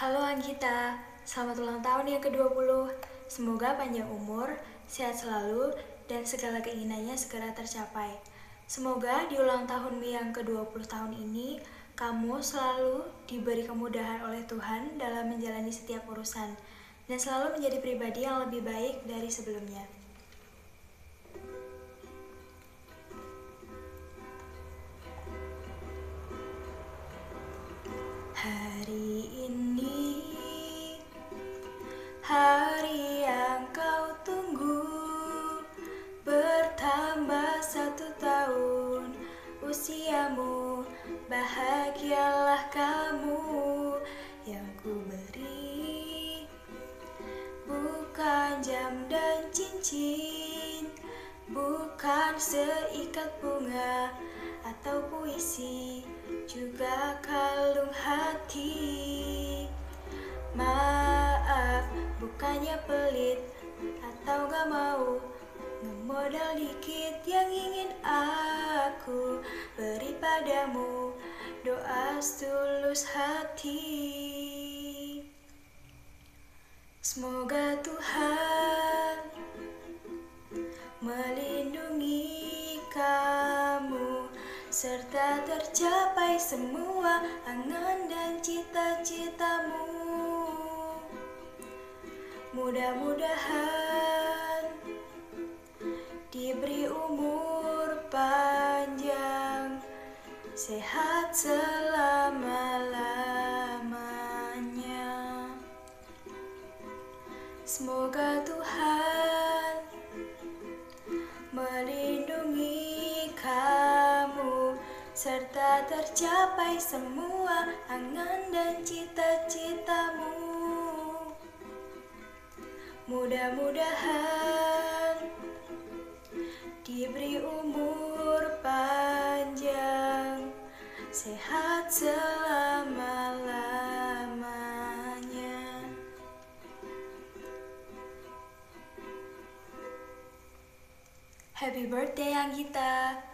Halo Anggita, selamat ulang tahun yang ke-20. Semoga panjang umur, sehat selalu, dan segala keinginannya segera tercapai. Semoga di ulang tahunmu yang ke-20 tahun ini, kamu selalu diberi kemudahan oleh Tuhan dalam menjalani setiap urusan, dan selalu menjadi pribadi yang lebih baik dari sebelumnya. Hari ini Hari yang kau tunggu. Bertambah satu tahun Usiamu Bahagialah kamu Yang ku beri. Bukan jam dan cincin Bukan seikat bunga Atau puisi juga kalung hati. Maaf, bukannya pelit atau gak mau Ngemodal dikit yang ingin aku Beri padamu. Doa setulus hati. Semoga Tuhan melindungi kamu serta tercapai semua angan dan cita-citamu. Mudah-mudahan diberi umur panjang, sehat selama-lamanya. Semoga Tuhan serta tercapai semua angan dan cita-citamu. Mudah-mudahan diberi umur panjang, sehat selama-lamanya. Happy birthday Anggita!